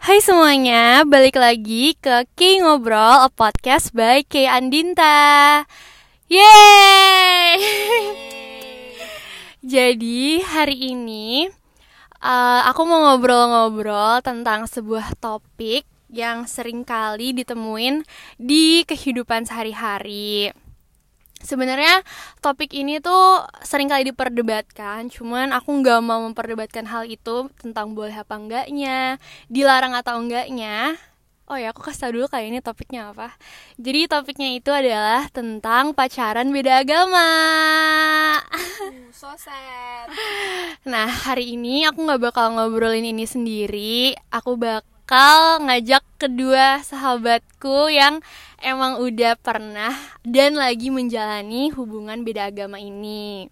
Hai semuanya, balik lagi ke K Ngobrol, a podcast by K Andinta. Yeay! Jadi hari ini uh, aku mau ngobrol-ngobrol tentang sebuah topik yang sering kali ditemuin di kehidupan sehari-hari. Sebenarnya topik ini tuh sering kali diperdebatkan, cuman aku nggak mau memperdebatkan hal itu tentang boleh apa enggaknya, dilarang atau enggaknya. Oh ya, aku kasih tau dulu kayak ini topiknya apa. Jadi topiknya itu adalah tentang pacaran beda agama. Uh, so sad. Nah, hari ini aku nggak bakal ngobrolin ini sendiri. Aku bakal ngajak kedua sahabatku yang emang udah pernah dan lagi menjalani hubungan beda agama ini.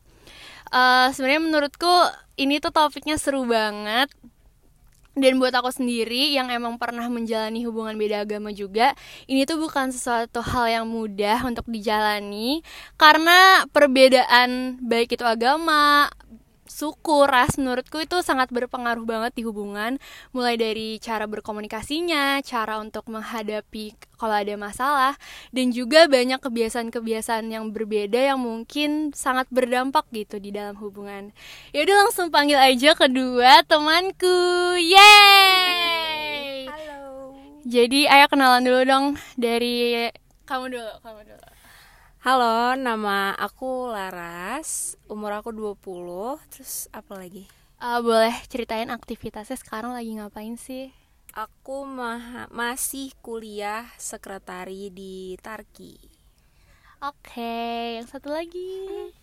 Uh, Sebenarnya menurutku ini tuh topiknya seru banget dan buat aku sendiri yang emang pernah menjalani hubungan beda agama juga ini tuh bukan sesuatu hal yang mudah untuk dijalani karena perbedaan baik itu agama suku, ras menurutku itu sangat berpengaruh banget di hubungan mulai dari cara berkomunikasinya, cara untuk menghadapi kalau ada masalah dan juga banyak kebiasaan-kebiasaan yang berbeda yang mungkin sangat berdampak gitu di dalam hubungan. Ya udah langsung panggil aja kedua temanku. Yeay! Halo. Jadi ayo kenalan dulu dong dari kamu dulu, kamu dulu. Halo, nama aku Laras, umur aku 20, terus apa lagi? Uh, boleh ceritain aktivitasnya sekarang lagi ngapain sih? Aku ma masih kuliah sekretari di Tarki. Oke, yang satu lagi.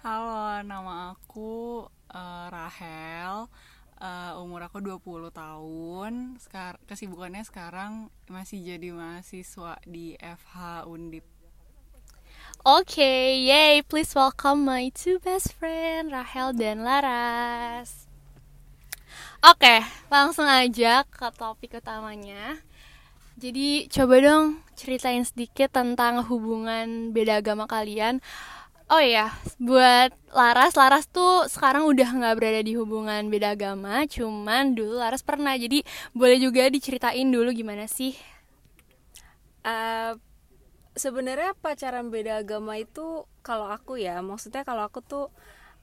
Halo, nama aku uh, Rahel. Uh, umur aku 20 tahun. Sekar kesibukannya sekarang masih jadi mahasiswa di FH Undip. Oke, okay, yay! Please welcome my two best friend, Rahel dan Laras. Oke, okay, langsung aja ke topik utamanya. Jadi coba dong ceritain sedikit tentang hubungan beda agama kalian. Oh iya, buat Laras, Laras tuh sekarang udah nggak berada di hubungan beda agama, cuman dulu Laras pernah. Jadi boleh juga diceritain dulu gimana sih? Uh, sebenarnya pacaran beda agama itu kalau aku ya maksudnya kalau aku tuh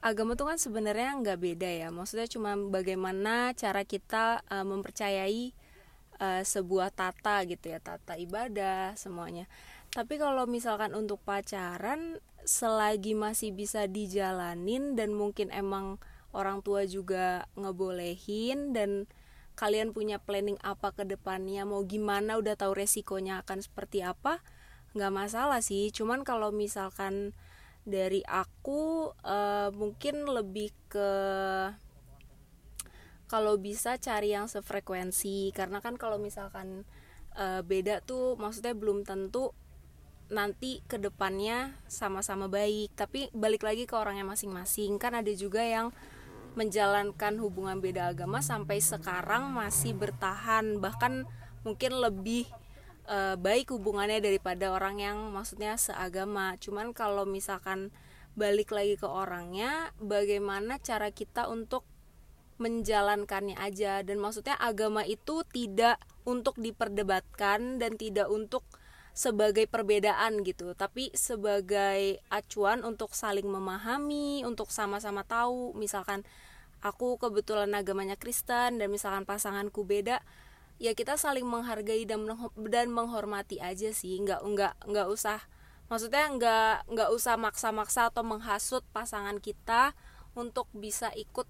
agama tuh kan sebenarnya nggak beda ya. Maksudnya cuma bagaimana cara kita uh, mempercayai uh, sebuah tata gitu ya tata ibadah semuanya. Tapi kalau misalkan untuk pacaran selagi masih bisa dijalanin dan mungkin emang orang tua juga ngebolehin dan kalian punya planning apa ke depannya mau gimana udah tahu resikonya akan seperti apa nggak masalah sih. Cuman kalau misalkan dari aku uh, mungkin lebih ke kalau bisa cari yang sefrekuensi. Karena kan kalau misalkan uh, beda tuh maksudnya belum tentu nanti ke depannya sama-sama baik. Tapi balik lagi ke orangnya masing-masing. Kan ada juga yang menjalankan hubungan beda agama sampai sekarang masih bertahan. Bahkan mungkin lebih uh, baik hubungannya daripada orang yang maksudnya seagama. Cuman kalau misalkan balik lagi ke orangnya bagaimana cara kita untuk menjalankannya aja? Dan maksudnya agama itu tidak untuk diperdebatkan dan tidak untuk sebagai perbedaan gitu. Tapi sebagai acuan untuk saling memahami untuk sama-sama tahu. Misalkan aku kebetulan agamanya Kristen dan misalkan pasanganku beda ya kita saling menghargai dan dan menghormati aja sih. Nggak nggak nggak usah maksudnya nggak nggak usah maksa-maksa atau menghasut pasangan kita untuk bisa ikut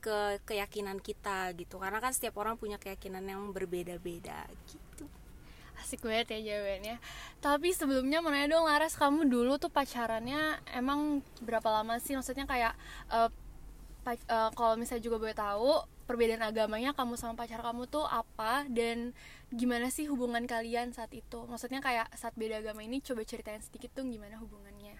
ke keyakinan kita gitu. Karena kan setiap orang punya keyakinan yang berbeda-beda gitu. Asik banget ya jawabannya. Tapi sebelumnya mana dong Laras kamu dulu tuh pacarannya emang berapa lama sih? Maksudnya kayak uh, uh, kalau misalnya juga boleh tahu perbedaan agamanya kamu sama pacar kamu tuh apa dan gimana sih hubungan kalian saat itu maksudnya kayak saat beda agama ini coba ceritain sedikit tuh gimana hubungannya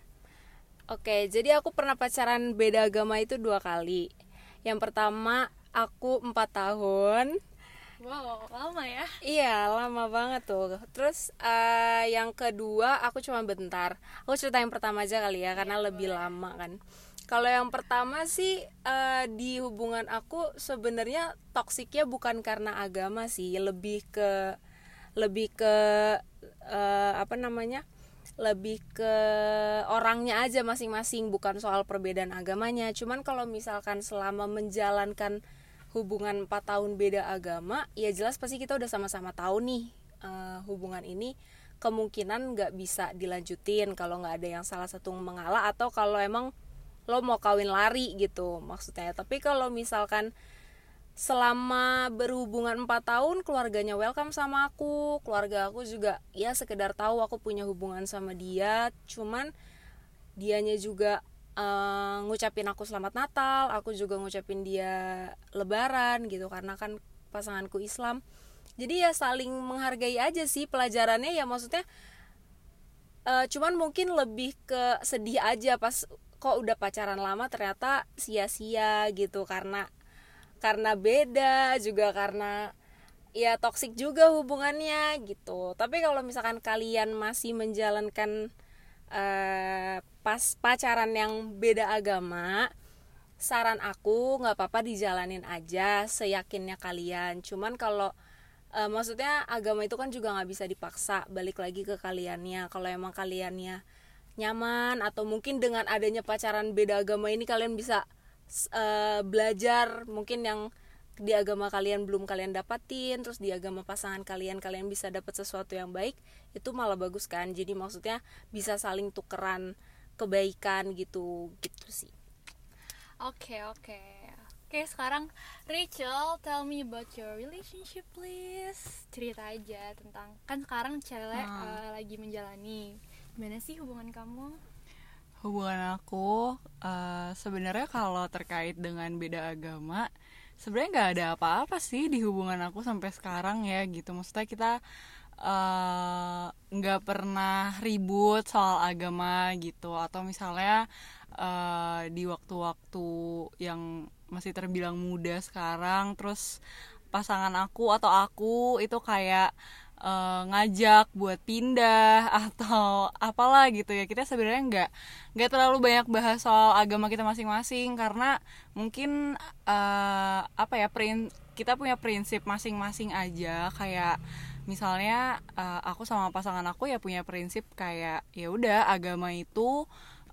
oke jadi aku pernah pacaran beda agama itu dua kali yang pertama aku empat tahun Wow, lama ya? Iya, lama banget tuh. Terus uh, yang kedua aku cuma bentar. Aku cerita yang pertama aja kali ya, karena ya, lebih boleh. lama kan Kalau yang pertama sih uh, di hubungan aku sebenarnya toksiknya bukan karena agama sih, lebih ke lebih ke uh, apa namanya? lebih ke orangnya aja masing-masing bukan soal perbedaan agamanya cuman kalau misalkan selama menjalankan hubungan 4 tahun beda agama ya jelas pasti kita udah sama-sama tahu nih uh, hubungan ini kemungkinan nggak bisa dilanjutin kalau nggak ada yang salah satu mengalah atau kalau emang lo mau kawin lari gitu maksudnya. Tapi kalau misalkan selama berhubungan 4 tahun keluarganya welcome sama aku keluarga aku juga ya sekedar tahu aku punya hubungan sama dia. Cuman dianya juga uh, ngucapin aku selamat Natal aku juga ngucapin dia Lebaran gitu karena kan pasanganku Islam. Jadi ya saling menghargai aja sih pelajarannya ya maksudnya uh, cuman mungkin lebih ke sedih aja pas kok udah pacaran lama ternyata sia-sia gitu. Karena karena beda juga karena ya toksik juga hubungannya gitu. Tapi kalau misalkan kalian masih menjalankan uh, pas pacaran yang beda agama saran aku nggak apa-apa dijalanin aja seyakinnya kalian. Cuman kalau uh, maksudnya agama itu kan juga nggak bisa dipaksa balik lagi ke kaliannya. Kalau emang kaliannya nyaman atau mungkin dengan adanya pacaran beda agama ini kalian bisa uh, belajar mungkin yang di agama kalian belum kalian dapatin terus di agama pasangan kalian kalian bisa dapat sesuatu yang baik itu malah bagus kan jadi maksudnya bisa saling tukeran kebaikan gitu gitu sih oke okay, oke okay. oke okay, sekarang Rachel tell me about your relationship please cerita aja tentang kan sekarang cewek hmm. uh, lagi menjalani gimana sih hubungan kamu? Hubungan aku uh, sebenarnya kalau terkait dengan beda agama sebenarnya nggak ada apa-apa sih di hubungan aku sampai sekarang ya gitu. Maksudnya kita eh, nggak uh, pernah ribut soal agama gitu. Atau misalnya uh, di waktu-waktu yang masih terbilang muda sekarang terus pasangan aku atau aku itu kayak uh, ngajak buat pindah atau apalah gitu ya. Kita sebenarnya nggak nggak terlalu banyak bahas soal agama kita masing-masing karena mungkin uh, apa ya prin kita punya prinsip masing-masing aja. Kayak misalnya uh, aku sama pasangan aku ya punya prinsip kayak ya udah agama itu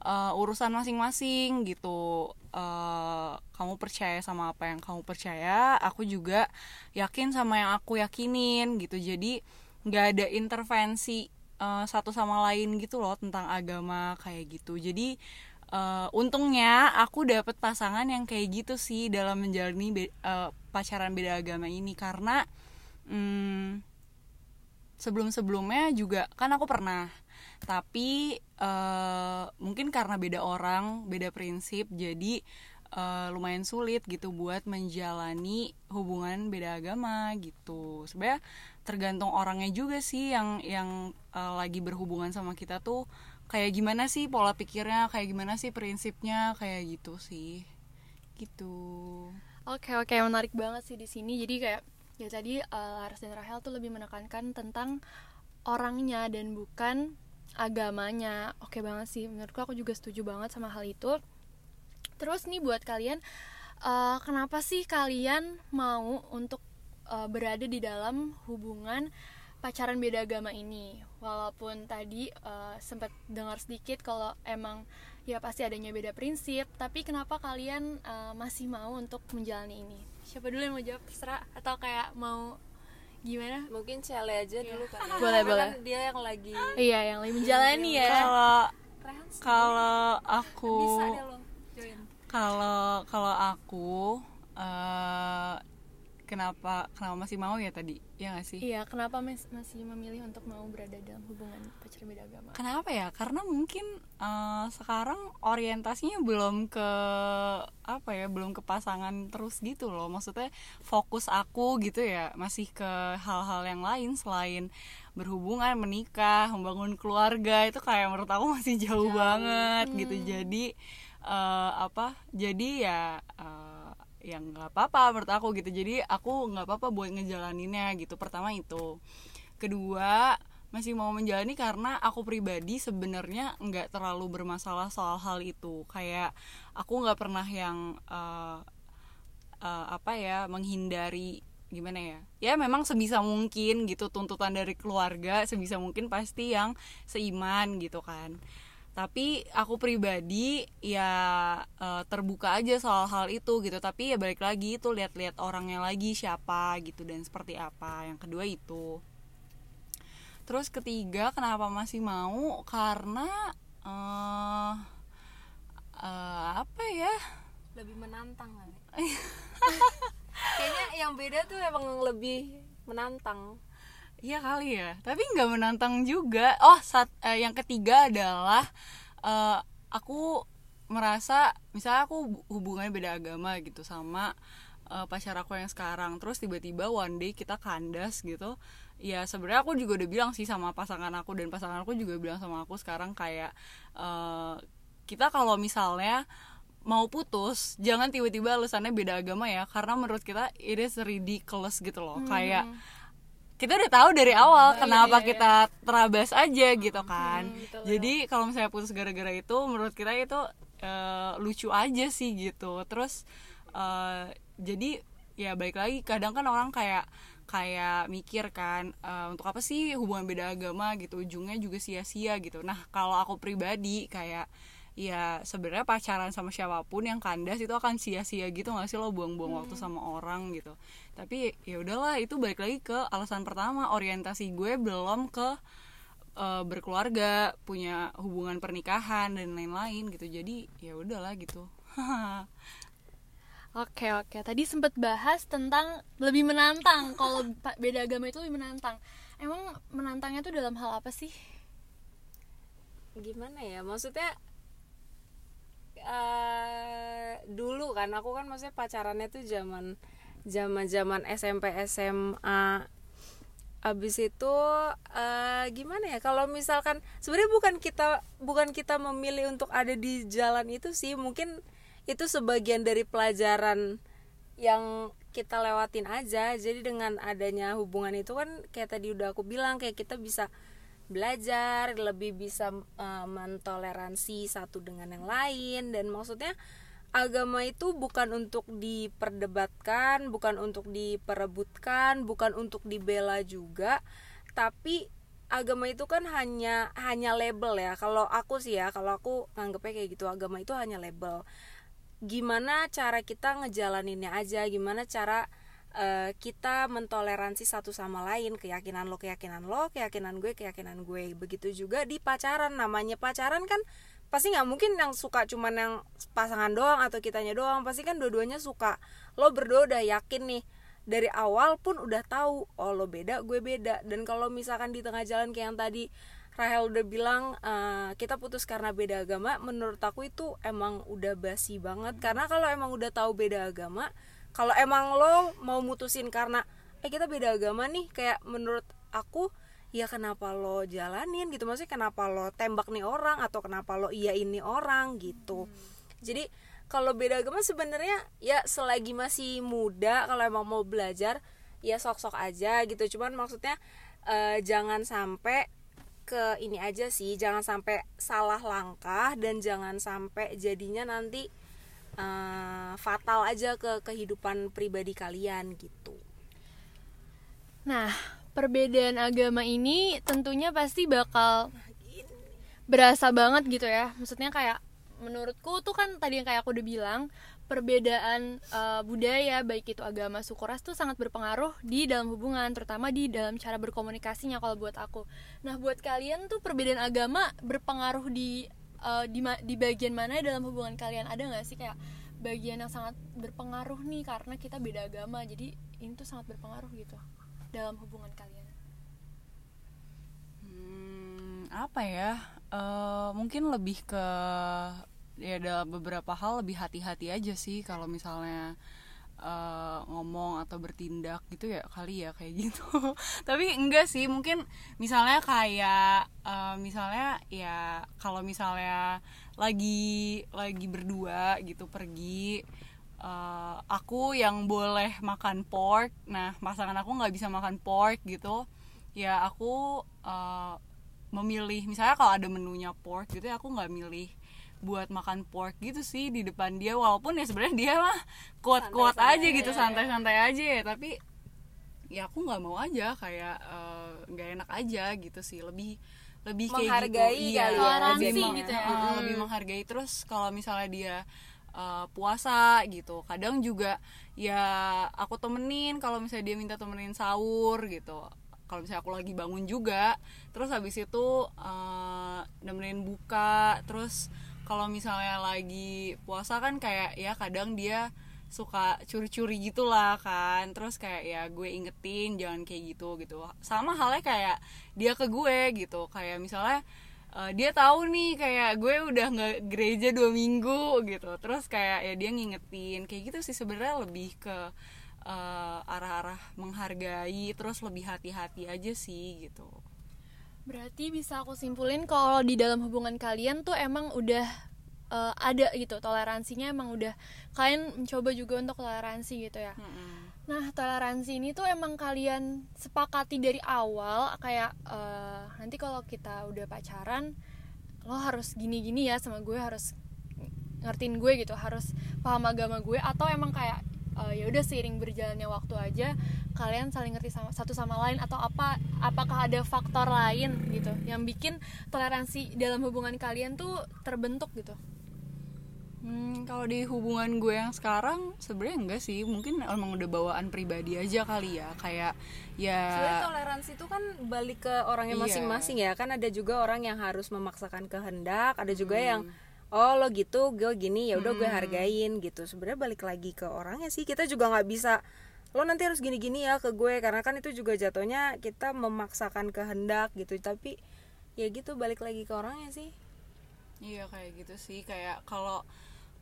uh, urusan masing-masing gitu. Uh, kamu percaya sama apa yang kamu percaya aku juga yakin sama yang aku yakinin gitu. Jadi nggak ada intervensi uh, satu sama lain gitu loh tentang agama kayak gitu. Jadi uh, untungnya aku dapet pasangan yang kayak gitu sih dalam menjalani be uh, pacaran beda agama ini. Karena um, sebelum sebelumnya juga kan aku pernah. Tapi uh, mungkin karena beda orang beda prinsip jadi uh, lumayan sulit gitu buat menjalani hubungan beda agama gitu. Sebenarnya tergantung orangnya juga sih yang yang uh, lagi berhubungan sama kita tuh kayak gimana sih pola pikirnya kayak gimana sih prinsipnya kayak gitu sih. Gitu. Oke oke menarik banget sih di sini. Jadi kayak ya tadi uh, Laras dan Rahel tuh lebih menekankan tentang orangnya dan bukan agamanya. Oke banget sih menurutku aku juga setuju banget sama hal itu. Terus nih buat kalian uh, kenapa sih kalian mau untuk uh, berada di dalam hubungan pacaran beda agama ini? Walaupun tadi uh, sempat dengar sedikit kalau emang ya pasti adanya beda prinsip tapi kenapa kalian uh, masih mau untuk menjalani ini siapa dulu yang mau jawab? Terserah. Atau kayak mau gimana? Mungkin Cele aja dulu kan boleh boleh. kan dia yang lagi iya yang lagi menjalani ya. Kalau kalau aku kalau kalau aku uh, kenapa kenapa masih mau ya tadi ya gak sih iya kenapa mas masih memilih untuk mau berada dalam hubungan pacaran beda agama kenapa ya karena mungkin uh, sekarang orientasinya belum ke apa ya belum ke pasangan terus gitu loh maksudnya fokus aku gitu ya masih ke hal-hal yang lain selain berhubungan menikah membangun keluarga itu kayak menurut aku masih jauh, jauh. banget gitu. hmm. gitu jadi uh, apa jadi ya uh, yang nggak apa-apa menurut aku gitu. Jadi aku nggak apa-apa buat ngejalaninnya gitu pertama itu. Kedua masih mau menjalani karena aku pribadi sebenarnya nggak terlalu bermasalah soal hal itu. Kayak aku nggak pernah yang uh, uh, apa ya menghindari gimana ya ya memang sebisa mungkin gitu tuntutan dari keluarga sebisa mungkin pasti yang seiman gitu kan tapi aku pribadi ya uh, terbuka aja soal hal itu gitu. Tapi ya balik lagi itu lihat-lihat orangnya lagi siapa gitu dan seperti apa. Yang kedua itu. Terus ketiga kenapa masih mau? Karena uh, uh, apa ya? Lebih menantang kan? Kayaknya yang beda tuh emang lebih menantang Iya kali ya, tapi nggak menantang juga. Oh, saat uh, yang ketiga adalah uh, aku merasa misalnya aku hubungannya beda agama gitu sama uh, pacar aku yang sekarang. Terus tiba-tiba one day kita kandas gitu. Ya sebenarnya aku juga udah bilang sih sama pasangan aku dan pasangan aku juga bilang sama aku sekarang kayak uh, kita kalau misalnya mau putus jangan tiba-tiba alasannya beda agama ya karena menurut kita it is ridiculous gitu loh hmm. kayak kita udah tahu dari awal oh, kenapa iya, iya. kita terabas aja gitu kan. hmm, betul, jadi kalau misalnya putus gara-gara itu menurut kita itu uh, lucu aja sih gitu. Terus uh, jadi ya baik lagi kadang kan orang kayak kayak mikir kan uh, untuk apa sih hubungan beda agama gitu ujungnya juga sia-sia gitu. Nah kalau aku pribadi kayak ya sebenarnya pacaran sama siapa pun yang kandas itu akan sia-sia gitu nggak sih lo buang-buang hmm. waktu sama orang gitu tapi ya udahlah itu balik lagi ke alasan pertama orientasi gue belum ke uh, berkeluarga punya hubungan pernikahan dan lain-lain gitu jadi ya udahlah gitu Oke oke, tadi sempat bahas tentang lebih menantang. Kalau beda agama itu lebih menantang. Emang menantangnya tuh dalam hal apa sih? Gimana ya? Maksudnya uh, dulu kan aku kan maksudnya pacarannya tuh zaman zaman zaman SMP SMA abis itu uh, gimana ya? Kalau misalkan sebenarnya bukan kita bukan kita memilih untuk ada di jalan itu sih. Mungkin itu sebagian dari pelajaran yang kita lewatin aja. Jadi dengan adanya hubungan itu kan kayak tadi udah aku bilang kayak kita bisa belajar lebih bisa uh, mentoleransi satu dengan yang lain. Dan maksudnya agama itu bukan untuk diperdebatkan bukan untuk diperebutkan bukan untuk dibela juga. Tapi agama itu kan hanya hanya label ya. Kalau aku sih ya kalau aku nganggepnya kayak gitu agama itu hanya label. Gimana cara kita ngejalaninnya aja gimana cara uh, kita mentoleransi satu sama lain keyakinan lo keyakinan lo keyakinan gue keyakinan gue. Begitu juga di pacaran namanya pacaran kan pasti nggak mungkin yang suka cuman yang pasangan doang atau kitanya doang. Pasti kan dua-duanya suka. Lo berdua udah yakin nih dari awal pun udah tahu oh lo beda gue beda. Dan kalau misalkan di tengah jalan kayak yang tadi Rahel udah bilang uh, kita putus karena beda agama menurut aku itu emang udah basi banget. Karena kalau emang udah tahu beda agama kalau emang lo mau mutusin karena eh kita beda agama nih kayak menurut aku ya kenapa lo jalanin gitu maksudnya kenapa lo tembak nih orang atau kenapa lo iya ini orang gitu hmm. jadi kalau beda agama sebenarnya ya selagi masih muda kalau emang mau belajar ya sok-sok aja gitu cuman maksudnya uh, jangan sampai ke ini aja sih jangan sampai salah langkah dan jangan sampai jadinya nanti uh, fatal aja ke kehidupan pribadi kalian gitu. Nah, perbedaan agama ini tentunya pasti bakal berasa banget gitu ya. Maksudnya kayak menurutku tuh kan tadi yang kayak aku udah bilang perbedaan uh, budaya baik itu agama suku ras tuh sangat berpengaruh di dalam hubungan terutama di dalam cara berkomunikasinya kalau buat aku. Nah buat kalian tuh perbedaan agama berpengaruh di uh, di di bagian mana dalam hubungan kalian? Ada nggak sih kayak bagian yang sangat berpengaruh nih karena kita beda agama? Jadi ini tuh sangat berpengaruh gitu dalam hubungan kalian? Hmm, apa ya? Uh, mungkin lebih ke ya dalam beberapa hal lebih hati-hati aja sih kalau misalnya uh, ngomong atau bertindak gitu ya kali ya kayak gitu. Tapi enggak sih mungkin misalnya kayak uh, misalnya ya kalau misalnya lagi lagi berdua gitu pergi uh, aku yang boleh makan pork nah pasangan aku nggak bisa makan pork gitu. Ya aku uh, memilih misalnya kalau ada menunya pork gitu ya aku nggak milih buat makan pork gitu sih di depan dia. Walaupun ya sebenarnya dia mah kuat-kuat aja gitu santai-santai aja ya. Tapi ya aku nggak mau aja kayak eh, nggak uh, enak aja gitu sih. Lebih lebih kayak gitu. Iya toleransi lebih, gitu ya. uh, lebih menghargai. Terus kalau misalnya dia uh, puasa gitu. Kadang juga ya aku temenin kalau misalnya dia minta temenin sahur gitu. Kalau misalnya aku lagi bangun juga terus habis itu uh, nemenin buka. Terus kalau misalnya lagi puasa kan kayak ya kadang dia suka curi-curi gitulah kan. Terus kayak ya gue ingetin jangan kayak gitu gitu. Sama halnya kayak dia ke gue gitu. Kayak misalnya uh, dia tahu nih kayak gue udah nggak gereja dua minggu gitu terus kayak ya dia ngingetin kayak gitu sih sebenarnya lebih ke uh, arah-arah menghargai terus lebih hati-hati aja sih gitu Berarti bisa aku simpulin kalau di dalam hubungan kalian tuh emang udah uh, ada gitu toleransinya emang udah kalian mencoba juga untuk toleransi gitu ya. Mm-mm. Nah toleransi ini tuh emang kalian sepakati dari awal kayak uh, nanti kalau kita udah pacaran lo harus gini-gini ya sama gue harus ngertiin gue gitu harus paham agama gue atau emang kayak uh, ya udah seiring berjalannya waktu aja kalian saling ngerti sama satu sama lain atau apa apakah ada faktor lain gitu yang bikin toleransi dalam hubungan kalian tuh terbentuk gitu Hmm, kalau di hubungan gue yang sekarang sebenarnya enggak sih, mungkin emang udah bawaan pribadi aja kali ya, kayak ya. Sebenarnya toleransi itu kan balik ke orangnya Iya. masing-masing ya. Kan ada juga orang yang harus memaksakan kehendak, ada juga Hmm. yang oh lo gitu, gue gini ya udah gue hargain gitu. Sebenarnya balik lagi ke orangnya sih. Kita juga nggak bisa lo nanti harus gini-gini ya ke gue karena kan itu juga jatuhnya kita memaksakan kehendak gitu. Tapi ya gitu balik lagi ke orangnya sih. Iya kayak gitu sih, kayak kalau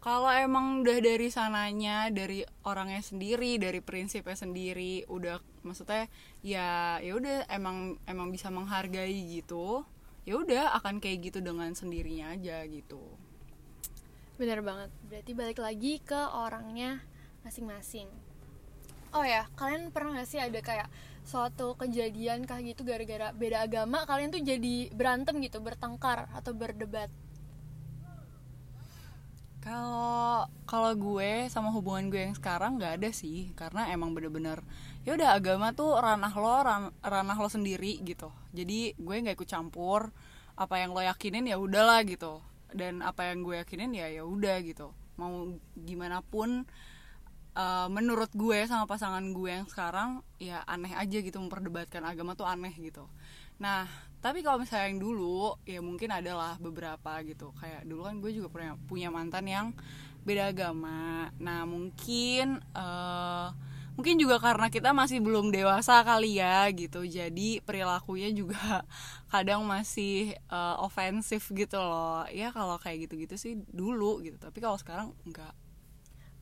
kalau emang udah dari sananya, dari orangnya sendiri, dari prinsipnya sendiri, udah maksudnya ya ya udah emang emang bisa menghargai gitu, ya udah akan kayak gitu dengan sendirinya aja gitu. bener banget. Berarti balik lagi ke orangnya masing-masing. Oh ya kalian pernah gak sih ada kayak suatu kejadian kayak gitu gara-gara beda agama kalian tuh jadi berantem gitu bertengkar atau berdebat Kalau kalau gue sama hubungan gue yang sekarang nggak ada sih, karena emang bener-bener ya udah agama tuh ranah lo, ran- ranah lo sendiri gitu. Jadi gue nggak ikut campur apa yang lo yakinin ya udahlah gitu. Dan apa yang gue yakinin ya ya udah gitu. Mau gimana pun eh, menurut gue sama pasangan gue yang sekarang ya aneh aja gitu memperdebatkan agama tuh aneh gitu. Nah, tapi kalau misalnya yang dulu ya mungkin adalah beberapa gitu. Kayak dulu kan gue juga punya punya mantan yang beda agama. Nah, mungkin eh mungkin juga karena kita masih belum dewasa kali ya gitu. Jadi perilakunya juga kadang masih eh, ofensif gitu loh. Ya kalau kayak gitu-gitu sih dulu gitu. Tapi kalau sekarang enggak.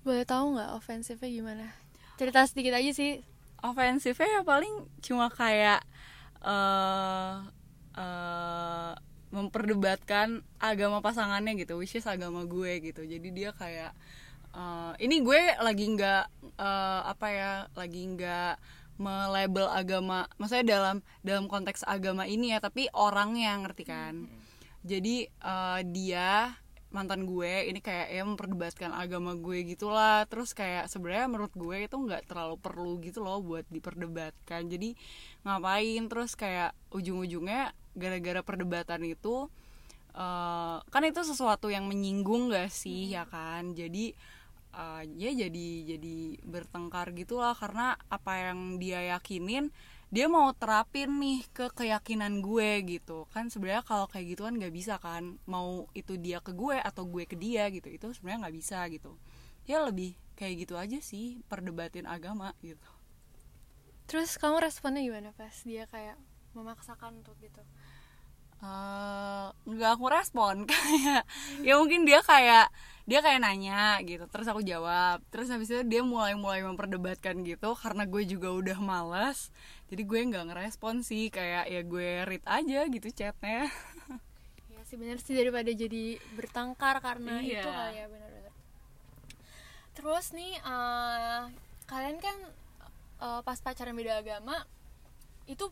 boleh tahu nggak ofensifnya gimana cerita sedikit aja sih ofensifnya ya paling cuma kayak eh eh, memperdebatkan agama pasangannya gitu which is agama gue gitu. Jadi dia kayak eh, ini gue lagi nggak eh, apa ya lagi nggak melabel agama maksudnya dalam dalam konteks agama ini ya tapi orangnya ngerti kan? Jadi eh, dia mantan gue ini kayak ya memperdebatkan agama gue gitulah. Terus kayak sebenarnya menurut gue itu nggak terlalu perlu gitu loh buat diperdebatkan. Jadi ngapain? Terus kayak ujung-ujungnya gara-gara perdebatan itu eh, kan itu sesuatu yang menyinggung gak sih ya kan? Jadi eh, ya jadi jadi bertengkar gitulah karena apa yang dia yakinin dia mau terapin nih ke keyakinan gue gitu. Kan sebenarnya kalau kayak gitu kan nggak bisa kan? Mau itu dia ke gue atau gue ke dia gitu itu sebenarnya nggak bisa gitu. Ya lebih kayak gitu aja sih perdebatin agama gitu. Terus kamu responnya gimana pas dia kayak memaksakan untuk gitu eh nggak aku respon kayak ya mungkin dia kayak dia kayak nanya gitu terus aku jawab. Terus habis itu dia mulai mulai memperdebatkan gitu karena gue juga udah malas jadi gue nggak ngerespon sih kayak ya gue read aja gitu chatnya. Ya sih bener sih daripada jadi bertengkar karena Iya. itu kali ya bener-bener terus nih eh, kalian kan eh, pas pacaran beda agama itu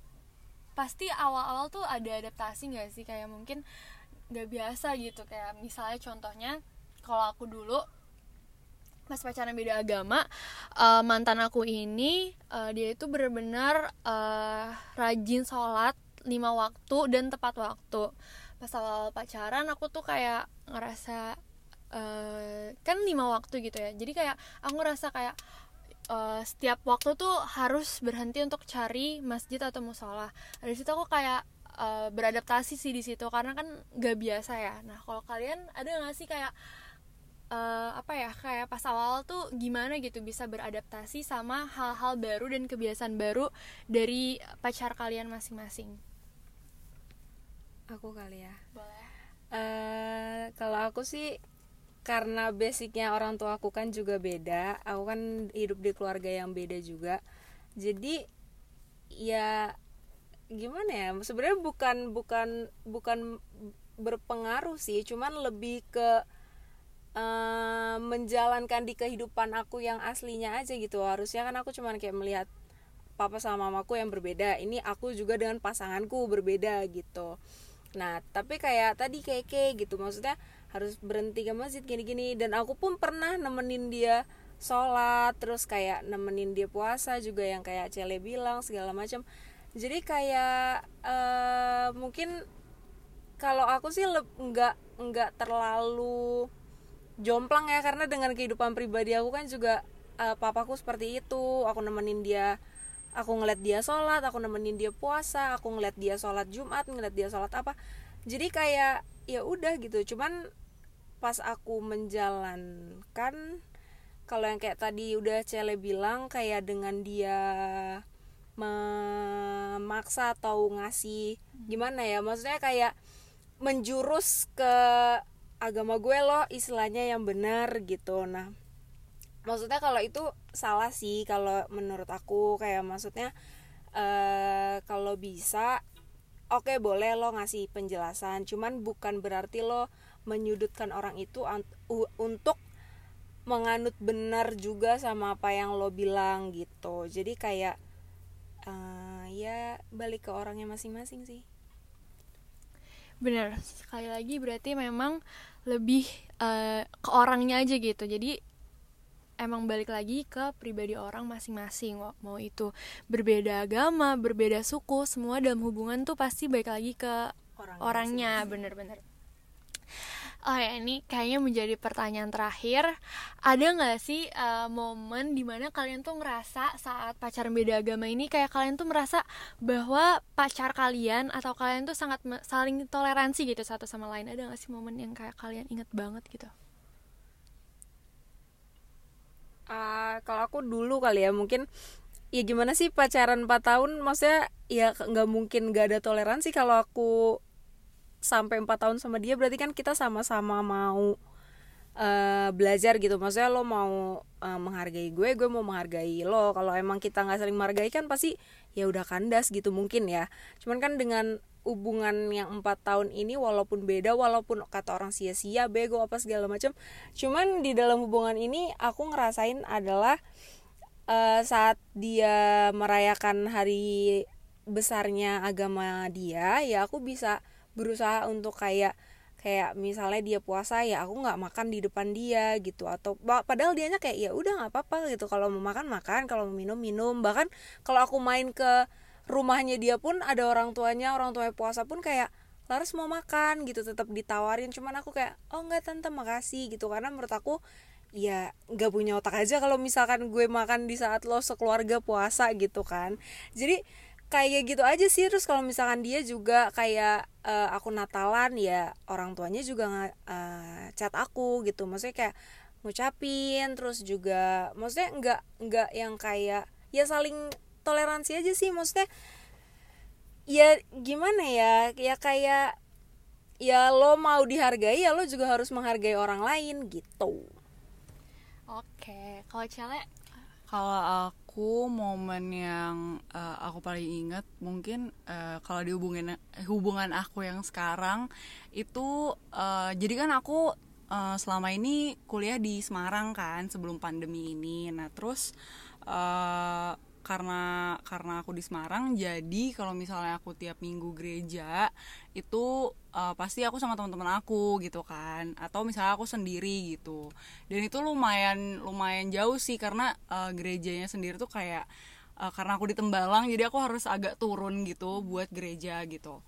pasti awal-awal tuh ada adaptasi nggak sih? Kayak mungkin nggak biasa gitu. Kayak misalnya contohnya kalau aku dulu pas pacaran beda agama uh, mantan aku ini uh, dia itu benar-benar uh, rajin sholat lima waktu dan tepat waktu. Pas awal pacaran aku tuh kayak ngerasa uh, kan lima waktu gitu ya. Jadi kayak aku ngerasa kayak uh, setiap waktu tuh harus berhenti untuk cari masjid atau musola. Dari situ aku kayak uh, beradaptasi sih di situ karena kan gak biasa ya. Nah kalau kalian ada nggak sih kayak uh, apa ya kayak pas awal tuh gimana gitu bisa beradaptasi sama hal-hal baru dan kebiasaan baru dari pacar kalian masing-masing? Aku kali ya. Boleh. Uh, kalau aku sih karena basicnya orang tua aku kan juga beda. Aku kan hidup di keluarga yang beda juga. Jadi ya gimana ya? Sebenarnya bukan bukan bukan berpengaruh sih. Cuman lebih ke uh, menjalankan di kehidupan aku yang aslinya aja gitu. Harusnya kan aku cuman kayak melihat papa sama mamaku yang berbeda. Ini aku juga dengan pasanganku berbeda gitu. Nah tapi kayak tadi keke gitu. Maksudnya harus berhenti ke masjid gini-gini. Dan aku pun pernah nemenin dia sholat terus kayak nemenin dia puasa juga yang kayak Cele bilang segala macam. Jadi kayak uh, mungkin kalau aku sih nggak nggak terlalu jomplang ya karena dengan kehidupan pribadi aku kan juga uh, papaku seperti itu. Aku nemenin dia aku ngeliat dia sholat aku nemenin dia puasa aku ngeliat dia sholat jumat ngeliat dia sholat apa. Jadi kayak ya udah gitu. Cuman pas aku menjalankan kalau yang kayak tadi udah Cele bilang kayak dengan dia memaksa atau ngasih gimana ya? Maksudnya kayak menjurus ke agama gue loh istilahnya yang benar gitu. Nah maksudnya kalau itu salah sih kalau menurut aku. Kayak maksudnya uh, kalau bisa oke okay, boleh lo ngasih penjelasan. Cuman bukan berarti lo menyudutkan orang itu untuk menganut benar juga sama apa yang lo bilang gitu. Jadi kayak uh, ya balik ke orangnya masing-masing sih. Benar sekali lagi berarti memang lebih uh, ke orangnya aja gitu. Jadi emang balik lagi ke pribadi orang masing-masing mau itu berbeda agama berbeda suku semua dalam hubungan tuh pasti balik lagi ke Orang orangnya. bener-bener Oh ya ini kayaknya menjadi pertanyaan terakhir. Ada nggak sih uh, momen di mana kalian tuh ngerasa saat pacaran beda agama ini Kayak kalian tuh merasa bahwa pacar kalian atau kalian tuh sangat saling toleransi gitu satu sama lain? Ada nggak sih momen yang kayak kalian inget banget gitu? Uh, kalau aku dulu kali ya mungkin ya gimana sih pacaran 4 tahun? Maksudnya ya nggak mungkin gak ada toleransi kalau aku sampai empat tahun sama dia berarti kan kita sama-sama mau uh, belajar gitu. Maksudnya lo mau uh, menghargai gue gue mau menghargai lo. Kalau emang kita nggak saling menghargai kan pasti ya udah kandas gitu mungkin ya. Cuman kan dengan hubungan yang empat tahun ini walaupun beda walaupun kata orang sia-sia bego apa segala macam cuman di dalam hubungan ini aku ngerasain adalah uh, saat dia merayakan hari besarnya agama dia ya aku bisa berusaha untuk kayak kayak misalnya dia puasa ya aku nggak makan di depan dia gitu. Atau padahal dianya kayak ya udah nggak apa-apa gitu. Kalau mau makan makan. Kalau mau minum minum. Bahkan kalau aku main ke rumahnya dia pun ada orang tuanya orang tuanya puasa pun kayak Laras mau makan gitu. Tetap ditawarin. Cuman aku kayak oh nggak tante makasih gitu. Karena menurut aku ya nggak punya otak aja kalau misalkan gue makan di saat lo sekeluarga puasa gitu kan. Jadi kayak gitu aja sih. Terus kalau misalkan dia juga kayak uh, aku Natalan ya orang tuanya juga nggak uh, chat aku gitu. Maksudnya kayak ngucapin terus juga maksudnya nggak nggak yang kayak ya saling toleransi aja sih. Maksudnya ya gimana ya? Ya kayak ya lo mau dihargai ya lo juga harus menghargai orang lain gitu. Oke kalau cewek? Kalau aku momen yang uh, aku paling ingat mungkin uh, kalau di hubungan hubungan aku yang sekarang itu uh, jadi kan aku uh, selama ini kuliah di Semarang kan sebelum pandemi ini. Nah terus uh, karena karena aku di Semarang jadi kalau misalnya aku tiap minggu gereja itu uh, pasti aku sama teman-teman aku gitu kan. Atau misalnya aku sendiri gitu. Dan itu lumayan lumayan jauh sih karena uh, gerejanya sendiri tuh kayak uh, karena aku di Tembalang jadi aku harus agak turun gitu buat gereja gitu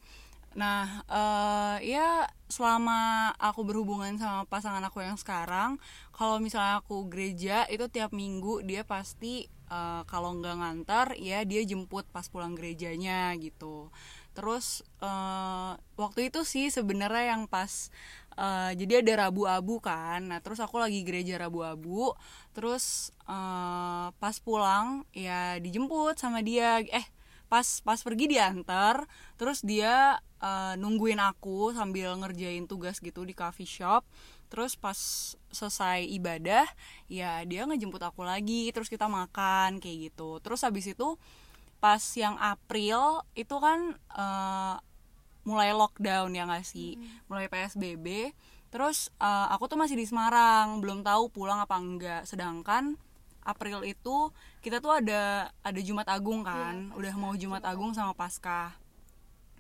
Nah, uh, ya selama aku berhubungan sama pasangan aku yang sekarang, kalau misalnya aku gereja itu tiap minggu dia pasti uh, kalau nggak ngantar ya dia jemput pas pulang gerejanya gitu. Terus uh, waktu itu sih sebenarnya yang pas uh, jadi ada rabu-abu kan. Nah, terus aku lagi gereja rabu-abu, terus uh, pas pulang ya dijemput sama dia. Eh, pas pas pergi diantar, terus dia uh, nungguin aku sambil ngerjain tugas gitu di coffee shop. Terus pas selesai ibadah ya dia ngejemput aku lagi terus kita makan kayak gitu. Terus habis itu pas yang April itu kan uh, mulai lockdown ya nggak sih? Hmm. mulai PSBB terus uh, aku tuh masih di Semarang belum tahu pulang apa enggak. Sedangkan April itu kita tuh ada ada Jumat Agung kan? Ya, udah mau Jumat Agung sama Paskah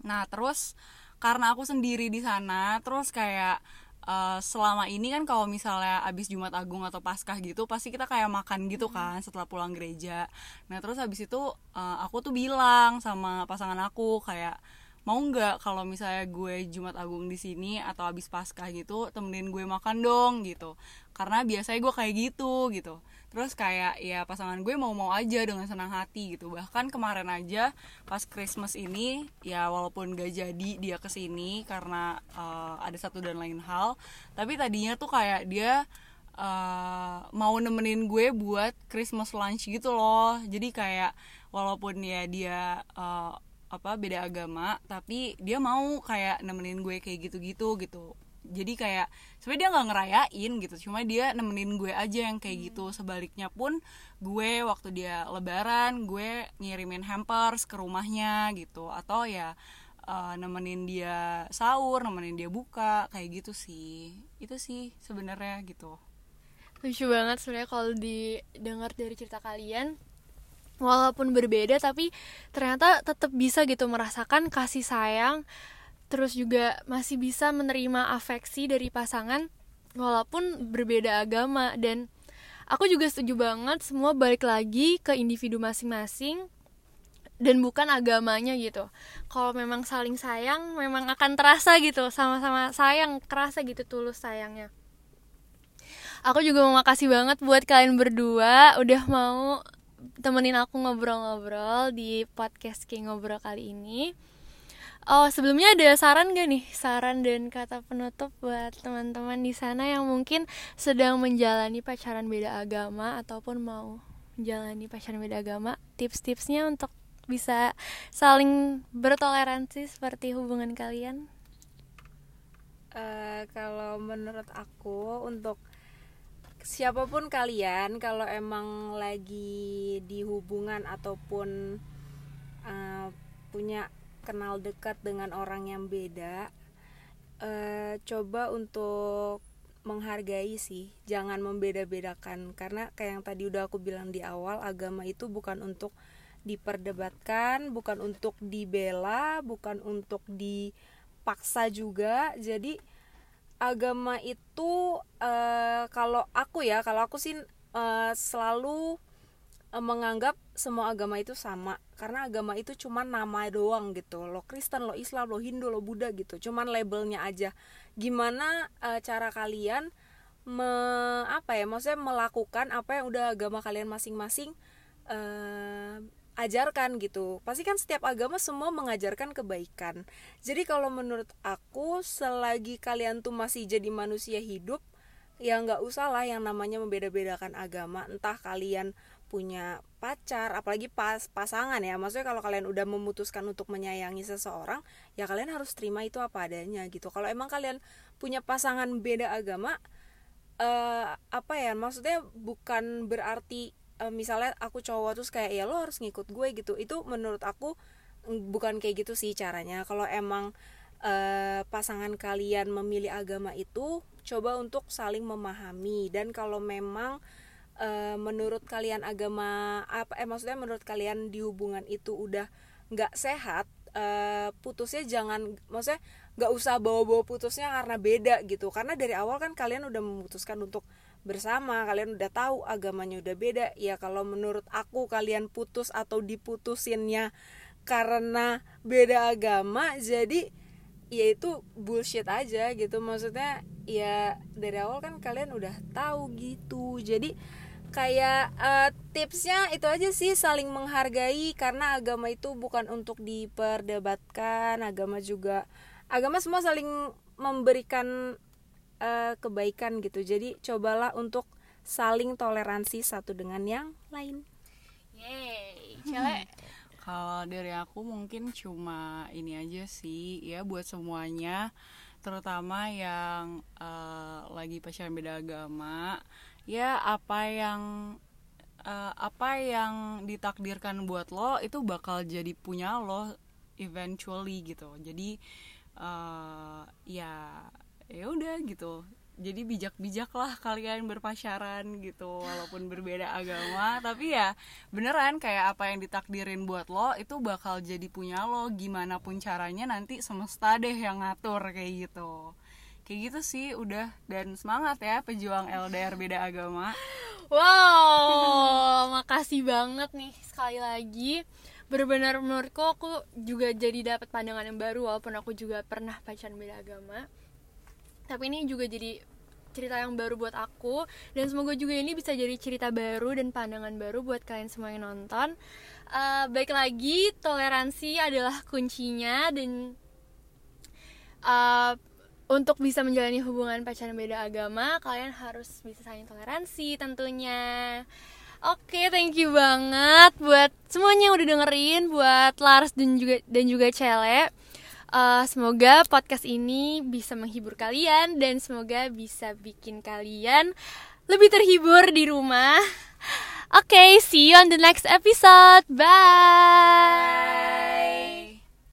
Nah terus karena aku sendiri di sana terus kayak uh, selama ini kan kalau misalnya abis Jumat Agung atau Paskah gitu pasti kita kayak makan gitu hmm. kan setelah pulang gereja. Nah terus habis itu uh, aku tuh bilang sama pasangan aku kayak mau nggak kalau misalnya gue Jumat Agung di sini atau abis Paskah gitu temenin gue makan dong gitu karena biasanya gue kayak gitu gitu terus kayak ya pasangan gue mau-mau aja dengan senang hati gitu. Bahkan kemarin aja pas Christmas ini ya walaupun gak jadi dia ke sini karena uh, ada satu dan lain hal tapi tadinya tuh kayak dia uh, mau nemenin gue buat Christmas lunch gitu loh. Jadi kayak walaupun ya dia uh, apa beda agama tapi dia mau kayak nemenin gue kayak gitu-gitu gitu jadi kayak sebenarnya dia nggak ngerayain gitu cuma dia nemenin gue aja yang kayak gitu. Hmm. sebaliknya pun gue waktu dia lebaran gue ngirimin hampers ke rumahnya gitu. Atau ya uh, nemenin dia sahur nemenin dia buka kayak gitu sih. Itu sih sebenarnya gitu. Lucu banget sebenarnya kalau didengar dari cerita kalian. Walaupun berbeda tapi ternyata tetap bisa gitu merasakan kasih sayang terus juga masih bisa menerima afeksi dari pasangan walaupun berbeda agama. Dan aku juga setuju banget semua balik lagi ke individu masing-masing dan bukan agamanya gitu. Kalau memang saling sayang memang akan terasa gitu sama-sama sayang kerasa gitu tulus sayangnya. Aku juga mau makasih banget buat kalian berdua udah mau temenin aku ngobrol-ngobrol di podcast King Ngobrol kali ini Oh, sebelumnya ada saran gak nih? Saran dan kata penutup buat teman-teman di sana yang mungkin sedang menjalani pacaran beda agama ataupun mau menjalani pacaran beda agama. Tips-tipsnya untuk bisa saling bertoleransi seperti hubungan kalian? Uh, kalau menurut aku untuk siapa pun kalian kalau emang lagi di hubungan ataupun uh, punya kenal dekat dengan orang yang beda uh, coba untuk menghargai sih jangan membeda-bedakan. Karena kayak yang tadi udah aku bilang di awal agama itu bukan untuk diperdebatkan bukan untuk dibela bukan untuk dipaksa juga. Jadi agama itu uh, kalau aku ya kalau aku sih uh, selalu menganggap semua agama itu sama. Karena agama itu cuma nama doang gitu. Lo Kristen lo Islam lo Hindu lo Buddha gitu. Cuman labelnya aja. Gimana uh, cara kalian me, apa ya maksudnya melakukan apa yang udah agama kalian masing-masing uh, ajarkan gitu. Pasti kan setiap agama semua mengajarkan kebaikan. Jadi kalau menurut aku selagi kalian tuh masih jadi manusia hidup ya nggak usah lah yang namanya membeda-bedakan agama. Entah kalian punya pacar apalagi pas pasangan ya. Maksudnya kalau kalian udah memutuskan untuk menyayangi seseorang ya kalian harus terima itu apa adanya gitu. Kalau emang kalian punya pasangan beda agama uh, apa ya maksudnya bukan berarti uh, misalnya aku cowok terus kayak ya lo harus ngikut gue gitu. Itu menurut aku mm, bukan kayak gitu sih caranya. Kalau emang uh, pasangan kalian memilih agama itu coba untuk saling memahami. Dan kalau memang eh, menurut kalian agama apa eh maksudnya menurut kalian di hubungan itu udah nggak sehat eh, putusnya jangan maksudnya nggak usah bawa-bawa putusnya karena beda gitu. Karena dari awal kan kalian udah memutuskan untuk bersama kalian udah tahu agamanya udah beda. Ya kalau menurut aku kalian putus atau diputusinnya karena beda agama jadi ya itu bullshit aja gitu. Maksudnya ya dari awal kan kalian udah tahu gitu. Jadi kayak eh, tipsnya itu aja sih saling menghargai karena agama itu bukan untuk diperdebatkan agama juga agama semua saling memberikan eh, kebaikan gitu. Jadi cobalah untuk saling toleransi satu dengan yang lain. Yeay, cewek. Kalau dari aku mungkin cuma ini aja sih ya buat semuanya. Terutama yang eh, lagi pacaran beda agama ya apa yang eh, apa yang ditakdirkan buat lo itu bakal jadi punya lo eventually gitu. Jadi eh, ya ya udah gitu. Jadi bijak-bijak lah kalian berpacaran gitu walaupun berbeda agama. Tapi ya beneran kayak apa yang ditakdirin buat lo itu bakal jadi punya lo. Gimana pun caranya nanti semesta deh yang ngatur kayak gitu kayak gitu sih udah dan semangat ya pejuang LDR beda agama Wow, makasih banget nih sekali lagi. Benar-benar menurutku aku juga jadi dapat pandangan yang baru walaupun aku juga pernah pacaran beda agama. Tapi ini juga jadi cerita yang baru buat aku dan semoga juga ini bisa jadi cerita baru dan pandangan baru buat kalian semua yang nonton. Eh, baik lagi, toleransi adalah kuncinya dan uh, untuk bisa menjalani hubungan pacaran beda agama kalian harus bisa saling toleransi tentunya Oke, thank you banget buat semuanya yang udah dengerin, buat Lars dan juga dan juga Cele. Uh, semoga podcast ini bisa menghibur kalian dan semoga bisa bikin kalian lebih terhibur di rumah. Oke, see you on the next episode. Bye.